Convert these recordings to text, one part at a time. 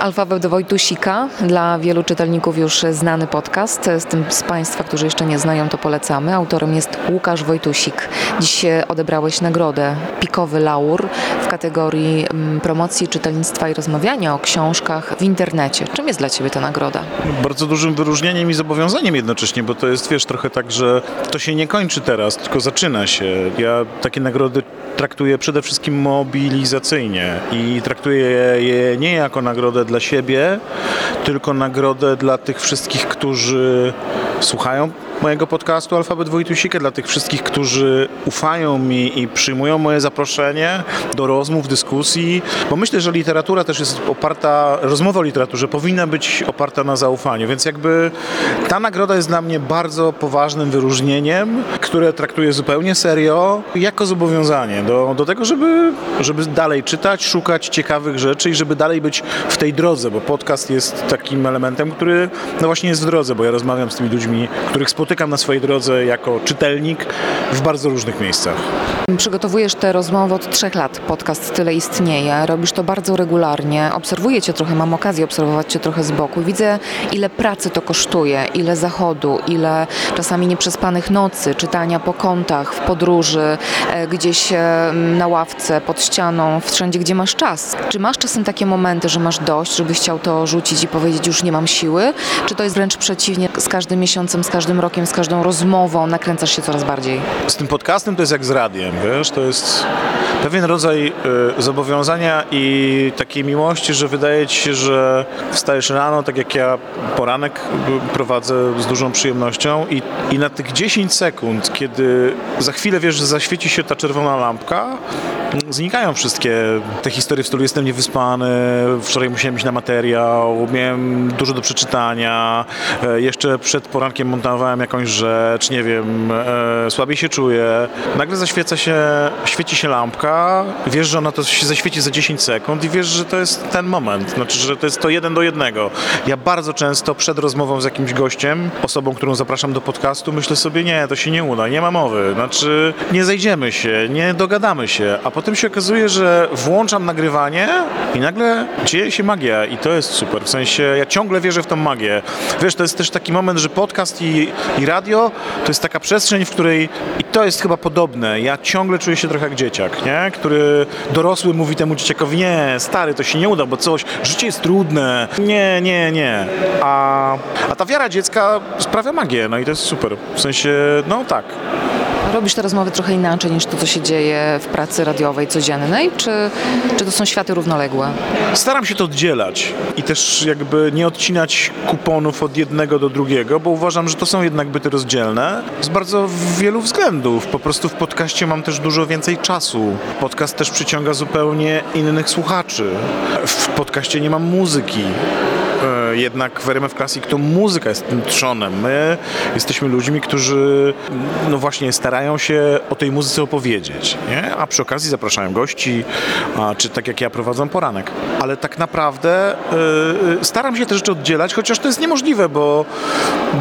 Alfabet Wojtusika, dla wielu czytelników już znany podcast. Z tym z Państwa, którzy jeszcze nie znają, to polecamy. Autorem jest Łukasz Wojtusik. Dziś odebrałeś nagrodę Pikowy Laur w kategorii mm, promocji czytelnictwa i rozmawiania o książkach w internecie. Czym jest dla Ciebie ta nagroda? bardzo dużym wyróżnieniem i zobowiązaniem jednocześnie, bo to jest, wiesz, trochę tak, że to się nie kończy teraz, tylko zaczyna się. Ja takie nagrody traktuję przede wszystkim mobilizacyjnie i traktuję je nie jako nagrodę dla siebie, tylko nagrodę dla tych wszystkich, którzy słuchają mojego podcastu Alfabet Wojtusika, dla tych wszystkich, którzy ufają mi i przyjmują moje zaproszenie do rozmów, dyskusji, bo myślę, że literatura też jest oparta, rozmowa o literaturze powinna być oparta na zaufaniu, więc jakby ta nagroda jest dla mnie bardzo poważnym wyróżnieniem, które traktuję zupełnie serio, jako zobowiązanie do, do tego, żeby, żeby dalej czytać, szukać ciekawych rzeczy i żeby dalej być w tej drodze, bo podcast jest takim elementem, który no właśnie jest w drodze, bo ja rozmawiam z tymi ludźmi, których spotykam na swojej drodze jako czytelnik w bardzo różnych miejscach. Przygotowujesz tę rozmowę od trzech lat. Podcast tyle istnieje. Robisz to bardzo regularnie. Obserwuję Cię trochę, mam okazję obserwować Cię trochę z boku. Widzę, ile pracy to kosztuje, ile zachodu, ile czasami nieprzespanych nocy, czytania po kątach, w podróży, e, gdzieś e, na ławce, pod ścianą, wszędzie, gdzie masz czas. Czy masz czasem takie momenty, że masz dość, żebyś chciał to rzucić i powiedzieć, już nie mam siły? Czy to jest wręcz przeciwnie, z każdym miesiącem, z każdym rokiem, z każdą rozmową nakręcasz się coraz bardziej? Z tym podcastem to jest jak z radiem, wiesz, to jest pewien rodzaj y, zobowiązania i takiej miłości, że wydaje ci się, że wstajesz rano, tak jak ja poranek prowadzę z dużą przyjemnością i, i na tych 10 sekund, kiedy za chwilę wiesz, że zaświeci się ta czerwona lampka, znikają wszystkie te historie w stylu jestem niewyspany, wczoraj musiałem iść na materiał, miałem dużo do przeczytania, e, jeszcze przed porankiem montowałem jakąś rzecz, nie wiem, e, słabiej się czuję. Nagle zaświeca się, świeci się lampka, wiesz, że ona to się zaświeci za 10 sekund i wiesz, że to jest ten moment, znaczy, że to jest to jeden do jednego. Ja bardzo często przed rozmową z jakimś gościem, osobą, którą zapraszam do podcastu, myślę sobie, nie, to się nie uda, nie ma mowy, znaczy nie zejdziemy się, nie dogadamy się, a potem się okazuje, że włączam nagrywanie i nagle dzieje się magia i to jest super. W sensie ja ciągle wierzę w tą magię. Wiesz, to jest też taki moment, że podcast i, i radio to jest taka przestrzeń, w której i to jest chyba podobne. Ja ciągle czuję się trochę jak dzieciak, nie? Który dorosły mówi temu dzieciakowi, nie, stary, to się nie uda, bo coś, życie jest trudne. Nie, nie, nie. A, a ta wiara dziecka sprawia magię, no i to jest super. W sensie, no tak. Robisz te rozmowy trochę inaczej niż to, co się dzieje w pracy radiowej codziennej, czy, czy to są światy równoległe? Staram się to oddzielać i też jakby nie odcinać kuponów od jednego do drugiego, bo uważam, że to są jednak byty rozdzielne z bardzo wielu względów. Po prostu w podcaście mam też dużo więcej czasu. Podcast też przyciąga zupełnie innych słuchaczy. W podcaście nie mam muzyki. Jednak w RMF Classic to muzyka jest tym trzonem. My jesteśmy ludźmi, którzy no właśnie starają się o tej muzyce opowiedzieć, nie? a przy okazji zapraszają gości, a, czy tak jak ja prowadzą poranek. Ale tak naprawdę y, staram się te rzeczy oddzielać, chociaż to jest niemożliwe, bo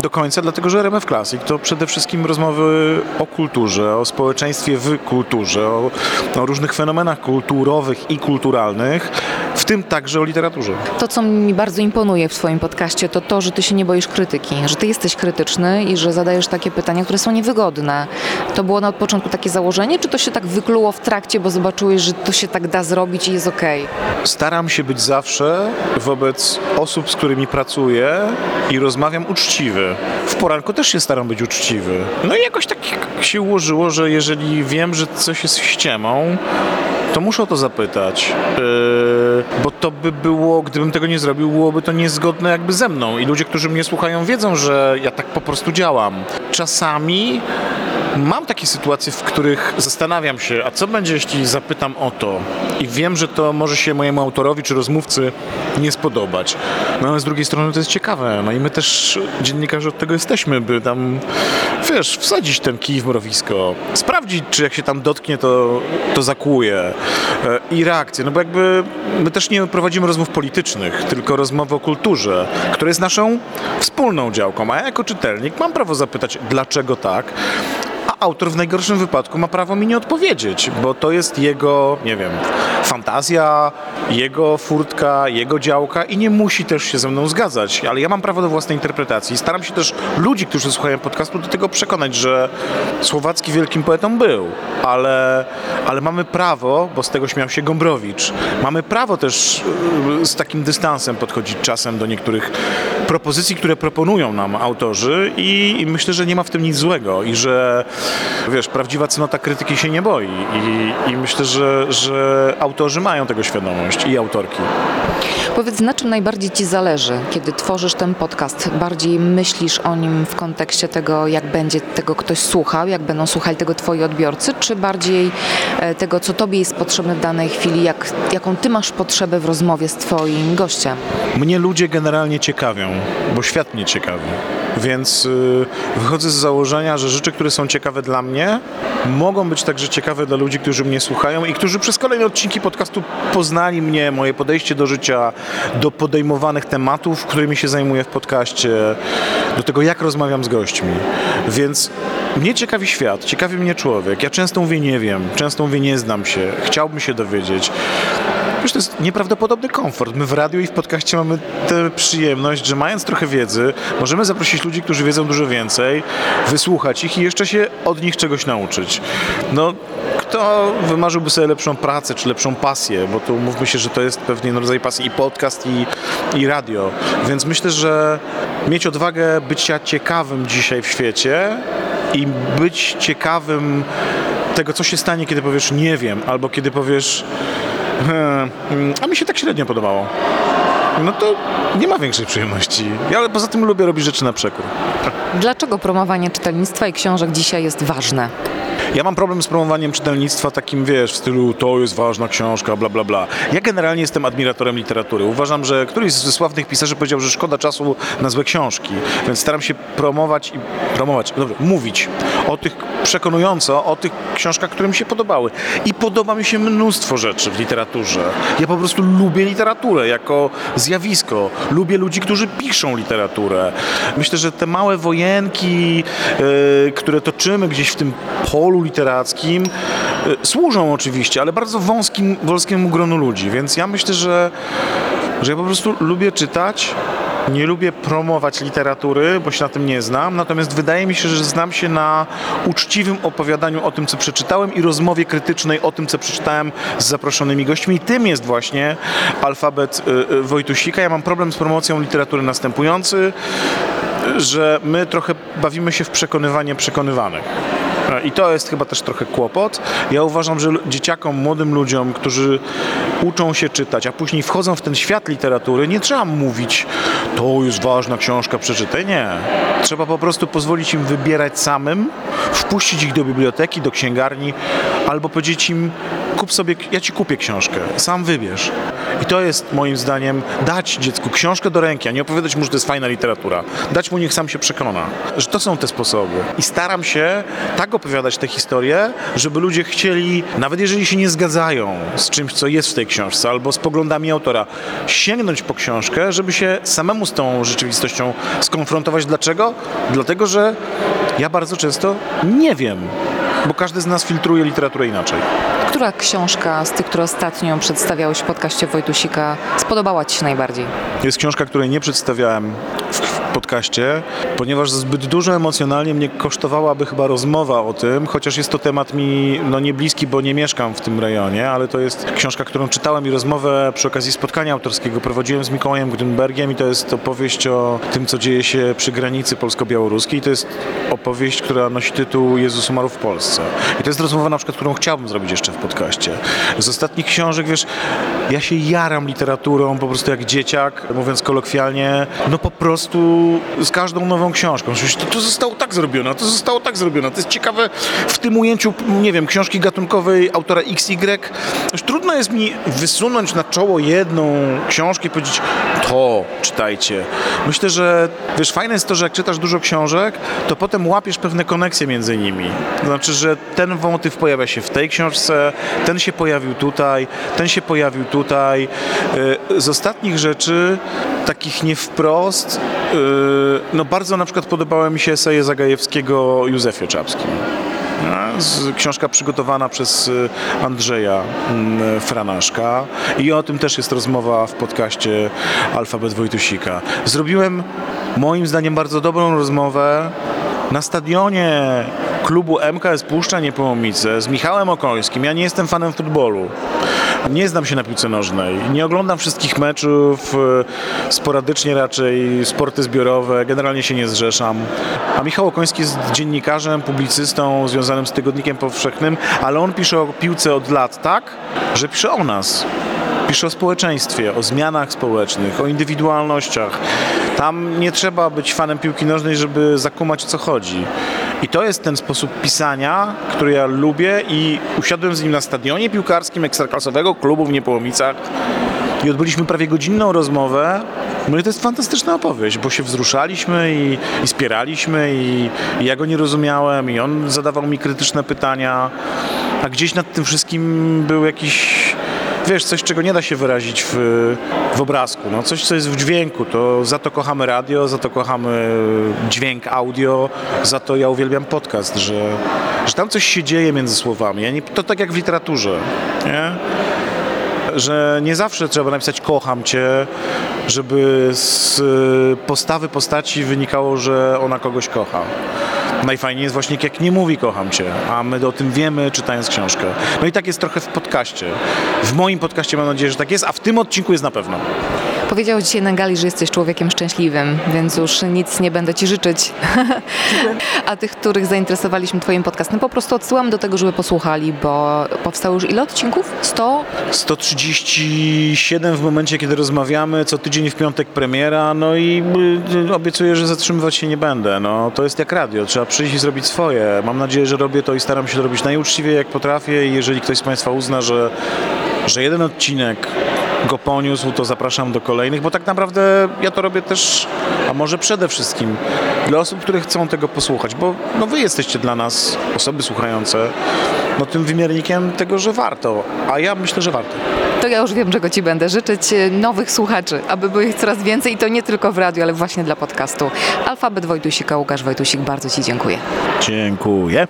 do końca, dlatego że RMF Classic to przede wszystkim rozmowy o kulturze, o społeczeństwie w kulturze, o, o różnych fenomenach kulturowych i kulturalnych, w tym także o literaturze. To, co mi bardzo imponuje w Twoim podcaście, to to, że Ty się nie boisz krytyki, że Ty jesteś krytyczny i że zadajesz takie pytania, które są niewygodne. To było na początku takie założenie, czy to się tak wykluło w trakcie, bo zobaczyłeś, że to się tak da zrobić i jest okej? Staram się być zawsze wobec osób, z którymi pracuję i rozmawiam uczciwy. W poranku też się staram być uczciwy. No i jakoś tak się ułożyło, że jeżeli wiem, że coś jest ściemą, to muszę o to zapytać. Yy, bo to by było, gdybym tego nie zrobił, byłoby to niezgodne jakby ze mną. I ludzie, którzy mnie słuchają, wiedzą, że ja tak po prostu działam. Czasami Mam takie sytuacje, w których zastanawiam się, a co będzie, jeśli zapytam o to i wiem, że to może się mojemu autorowi czy rozmówcy nie spodobać. No ale z drugiej strony to jest ciekawe. No i my też, dziennikarze, od tego jesteśmy, by tam, wiesz, wsadzić ten kij w mrowisko, sprawdzić, czy jak się tam dotknie, to, to zakłuje. E, I reakcje. No bo jakby my też nie prowadzimy rozmów politycznych, tylko rozmowy o kulturze, która jest naszą wspólną działką. A ja jako czytelnik mam prawo zapytać, dlaczego tak, autor w najgorszym wypadku ma prawo mi nie odpowiedzieć, bo to jest jego, nie wiem, fantazja, jego furtka, jego działka i nie musi też się ze mną zgadzać, ale ja mam prawo do własnej interpretacji. Staram się też ludzi, którzy słuchają podcastu, do tego przekonać, że Słowacki wielkim poetą był, ale, ale mamy prawo, bo z tego śmiał się Gombrowicz, mamy prawo też y, z takim dystansem podchodzić czasem do niektórych propozycji, które proponują nam autorzy i, i myślę, że nie ma w tym nic złego i że wiesz, prawdziwa cnota krytyki się nie boi i, i myślę, że, że autorzy mają tego świadomość i autorki. Powiedz, na czym najbardziej Ci zależy, kiedy tworzysz ten podcast? Bardziej myślisz o nim w kontekście tego, jak będzie tego ktoś słuchał, jak będą słuchali tego Twoi odbiorcy, czy bardziej e, tego, co Tobie jest potrzebne w danej chwili, jak, jaką Ty masz potrzebę w rozmowie z Twoim gościem? Mnie ludzie generalnie ciekawią, bo świat mnie ciekawi. Więc y, wychodzę z założenia, że rzeczy, które są ciekawe dla mnie, mogą być także ciekawe dla ludzi, którzy mnie słuchają i którzy przez kolejne odcinki podcastu poznali mnie, moje podejście do życia, do podejmowanych tematów, którymi się zajmuję w podcaście, do tego, jak rozmawiam z gośćmi. Więc mnie ciekawi świat, ciekawi mnie człowiek. Ja często mówię nie wiem, często mówię nie znam się, chciałbym się dowiedzieć. Wiesz, to jest nieprawdopodobny komfort. My w radiu i w podcaście mamy tę przyjemność, że mając trochę wiedzy, możemy zaprosić ludzi, którzy wiedzą dużo więcej, wysłuchać ich i jeszcze się od nich czegoś nauczyć. No, kto wymarzyłby sobie lepszą pracę czy lepszą pasję, bo tu mówmy się, że to jest pewien rodzaj pasji i podcast, i, i radio. Więc myślę, że mieć odwagę bycia ciekawym dzisiaj w świecie i być ciekawym tego, co się stanie, kiedy powiesz nie wiem, albo kiedy powiesz a mi się tak średnio podobało. No to nie ma większej przyjemności. Ja ale poza tym lubię robić rzeczy na przekór. Dlaczego promowanie czytelnictwa i książek dzisiaj jest ważne? Ja mam problem z promowaniem czytelnictwa takim, wiesz, w stylu to jest ważna książka, bla, bla, bla. Ja generalnie jestem admiratorem literatury. Uważam, że któryś z sławnych pisarzy powiedział, że szkoda czasu na złe książki, więc staram się promować i promować, dobrze, mówić o tych przekonująco, o tych książkach, które mi się podobały. I podoba mi się mnóstwo rzeczy w literaturze. Ja po prostu lubię literaturę jako zjawisko. Lubię ludzi, którzy piszą literaturę. Myślę, że te małe wojenki, yy, które toczymy gdzieś w tym polu literackim, yy, służą oczywiście, ale bardzo wąskim, wąskiemu gronu ludzi. Więc ja myślę, że, że ja po prostu lubię czytać, nie lubię promować literatury, bo się na tym nie znam, natomiast wydaje mi się, że znam się na uczciwym opowiadaniu o tym, co przeczytałem i rozmowie krytycznej o tym, co przeczytałem z zaproszonymi gośćmi. I tym jest właśnie alfabet y, y, Wojtusika. Ja mam problem z promocją literatury następujący, że my trochę bawimy się w przekonywanie przekonywanych. I to jest chyba też trochę kłopot. Ja uważam, że dzieciakom, młodym ludziom, którzy uczą się czytać, a później wchodzą w ten świat literatury, nie trzeba mówić, to jest ważna książka, przeczytaj. Nie. Trzeba po prostu pozwolić im wybierać samym, wpuścić ich do biblioteki, do księgarni, albo powiedzieć im, kup sobie, ja ci kupię książkę, sam wybierz. I to jest moim zdaniem dać dziecku książkę do ręki, a nie opowiadać mu, że to jest fajna literatura. Dać mu, niech sam się przekona, że to są te sposoby. I staram się tak opowiadać te historie, żeby ludzie chcieli, nawet jeżeli się nie zgadzają z czymś, co jest w tej książce, albo z poglądami autora, sięgnąć po książkę, żeby się samemu z tą rzeczywistością skonfrontować. Dlaczego? Dlatego, że ja bardzo często nie wiem, bo każdy z nas filtruje literaturę inaczej. Która książka z tych, które ostatnio przedstawiałeś w podcaście Wojtusika, spodobała Ci się najbardziej? Jest książka, której nie przedstawiałem w podcaście, ponieważ zbyt dużo emocjonalnie mnie kosztowałaby chyba rozmowa o tym, chociaż jest to temat mi no, nie bliski, bo nie mieszkam w tym rejonie, ale to jest książka, którą czytałem i rozmowę przy okazji spotkania autorskiego prowadziłem z Mikołajem Gutenbergiem i to jest opowieść o tym, co dzieje się przy granicy polsko-białoruskiej. To jest opowieść, która nosi tytuł Jezus umarł w Polsce. I to jest rozmowa na przykład, którą chciałbym zrobić jeszcze w podcaście. Z ostatnich książek, wiesz, ja się jaram literaturą po prostu jak dzieciak, mówiąc kolokwialnie, no po prostu z każdą nową książką. To, to zostało tak zrobione, to zostało tak zrobione. To jest ciekawe w tym ujęciu, nie wiem, książki gatunkowej autora XY. Już trudno jest mi wysunąć na czoło jedną książkę i powiedzieć, to czytajcie. Myślę, że wiesz, fajne jest to, że jak czytasz dużo książek, to potem łapiesz pewne koneksje między nimi. To znaczy, że ten motyw pojawia się w tej książce, ten się pojawił tutaj, ten się pojawił tutaj. Y, z ostatnich rzeczy, takich nie wprost, y, no bardzo na przykład podobały mi się eseje Zagajewskiego Józefie Czapskim. Książka przygotowana przez y, Andrzeja mm, Franaszka i o tym też jest rozmowa w podcaście Alfabet Wojtusika. Zrobiłem moim zdaniem bardzo dobrą rozmowę na stadionie klubu MKS Puszcza Niepołomice z Michałem Okońskim. Ja nie jestem fanem futbolu. Nie znam się na piłce nożnej. Nie oglądam wszystkich meczów. e, Sporadycznie raczej sporty zbiorowe. Generalnie się nie zrzeszam. A Michał Okoński jest dziennikarzem, publicystą związanym z Tygodnikiem Powszechnym, ale on pisze o piłce od lat tak, że pisze o nas. Pisze o społeczeństwie, o zmianach społecznych, o indywidualnościach. Tam nie trzeba być fanem piłki nożnej, żeby zakumać o co chodzi. I to jest ten sposób pisania, który ja lubię i usiadłem z nim na stadionie piłkarskim ekstraklasowego klubu w Niepołomicach i odbyliśmy prawie godzinną rozmowę. No to jest fantastyczna opowieść, bo się wzruszaliśmy i, i spieraliśmy i, i ja go nie rozumiałem i on zadawał mi krytyczne pytania, a gdzieś nad tym wszystkim był jakiś wiesz, coś, czego nie da się wyrazić w, w obrazku, no, coś, co jest w dźwięku, to za to kochamy radio, za to kochamy dźwięk audio, za to ja uwielbiam podcast, że, że tam coś się dzieje między słowami, ja nie, to tak jak w literaturze, nie? Że nie zawsze trzeba napisać kocham cię, żeby z y, postawy postaci wynikało, że ona kogoś kocha. Najfajniej jest właśnie jak nie mówi kocham cię, a my o tym wiemy czytając książkę. No i tak jest trochę w podcaście. W moim podcaście mam nadzieję, że tak jest, a w tym odcinku jest na pewno. Powiedział dzisiaj na gali, że jesteś człowiekiem szczęśliwym, więc już nic nie będę ci życzyć. A tych, których zainteresowaliśmy twoim podcastem, po prostu odsyłam do tego, żeby posłuchali, bo powstało już ile odcinków? 100? 137 w momencie, kiedy rozmawiamy, co tydzień w piątek premiera, no i y, obiecuję, że zatrzymywać się nie będę. No, to jest jak radio, trzeba przyjść i zrobić swoje. Mam nadzieję, że robię to i staram się to robić najuczciwiej jak potrafię i jeżeli ktoś z Państwa uzna, że, że jeden odcinek go poniósł, to zapraszam do kolejnych, bo tak naprawdę ja to robię też, a może przede wszystkim dla osób, które chcą tego posłuchać, bo no wy jesteście dla nas, osoby słuchające, no tym wymiernikiem tego, że warto, a ja myślę, że warto. To ja już wiem, czego ci będę życzyć. e, Nowych słuchaczy, aby było ich coraz więcej i to nie tylko w radiu, ale właśnie dla podcastu. Alfabet Wojtusika, Łukasz Wojtusik, bardzo ci dziękuję. Dziękuję.